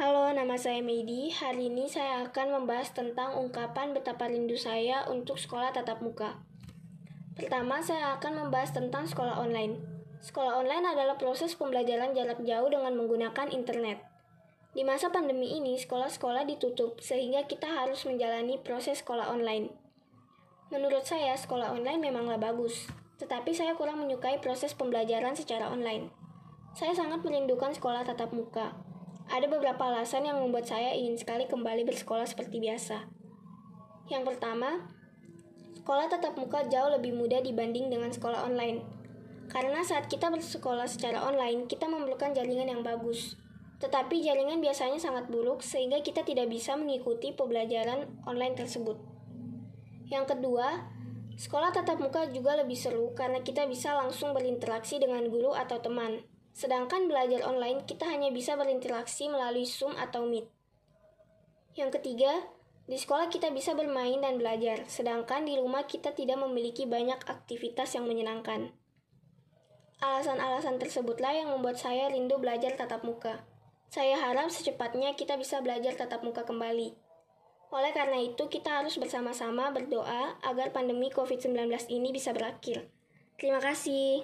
Halo, nama saya Medi. Hari ini saya akan membahas tentang ungkapan betapa rindu saya untuk sekolah tatap muka. Pertama, saya akan membahas tentang sekolah online. Sekolah online adalah proses pembelajaran jarak jauh dengan menggunakan internet. Di masa pandemi ini, sekolah-sekolah ditutup sehingga kita harus menjalani proses sekolah online. Menurut saya, sekolah online memanglah bagus, tetapi saya kurang menyukai proses pembelajaran secara online. Saya sangat merindukan sekolah tatap muka, ada beberapa alasan yang membuat saya ingin sekali kembali bersekolah seperti biasa. Yang pertama, sekolah tatap muka jauh lebih mudah dibanding dengan sekolah online. Karena saat kita bersekolah secara online, kita memerlukan jaringan yang bagus. Tetapi jaringan biasanya sangat buruk sehingga kita tidak bisa mengikuti pembelajaran online tersebut. Yang kedua, sekolah tatap muka juga lebih seru karena kita bisa langsung berinteraksi dengan guru atau teman. Sedangkan belajar online, kita hanya bisa berinteraksi melalui Zoom atau Meet. Yang ketiga, di sekolah kita bisa bermain dan belajar, sedangkan di rumah kita tidak memiliki banyak aktivitas yang menyenangkan. Alasan-alasan tersebutlah yang membuat saya rindu belajar tatap muka. Saya harap secepatnya kita bisa belajar tatap muka kembali. Oleh karena itu, kita harus bersama-sama berdoa agar pandemi COVID-19 ini bisa berakhir. Terima kasih.